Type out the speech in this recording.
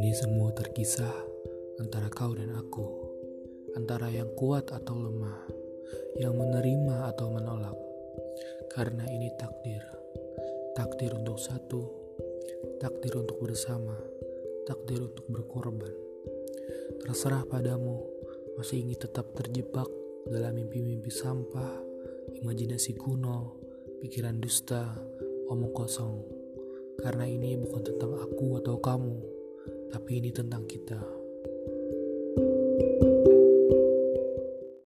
Ini semua terkisah antara kau dan aku, antara yang kuat atau lemah, yang menerima atau menolak. Karena ini takdir, takdir untuk satu, takdir untuk bersama, takdir untuk berkorban. Terserah padamu, masih ingin tetap terjebak dalam mimpi-mimpi sampah, imajinasi kuno, pikiran dusta, omong kosong. Karena ini bukan tentang aku atau kamu, tapi ini tentang kita.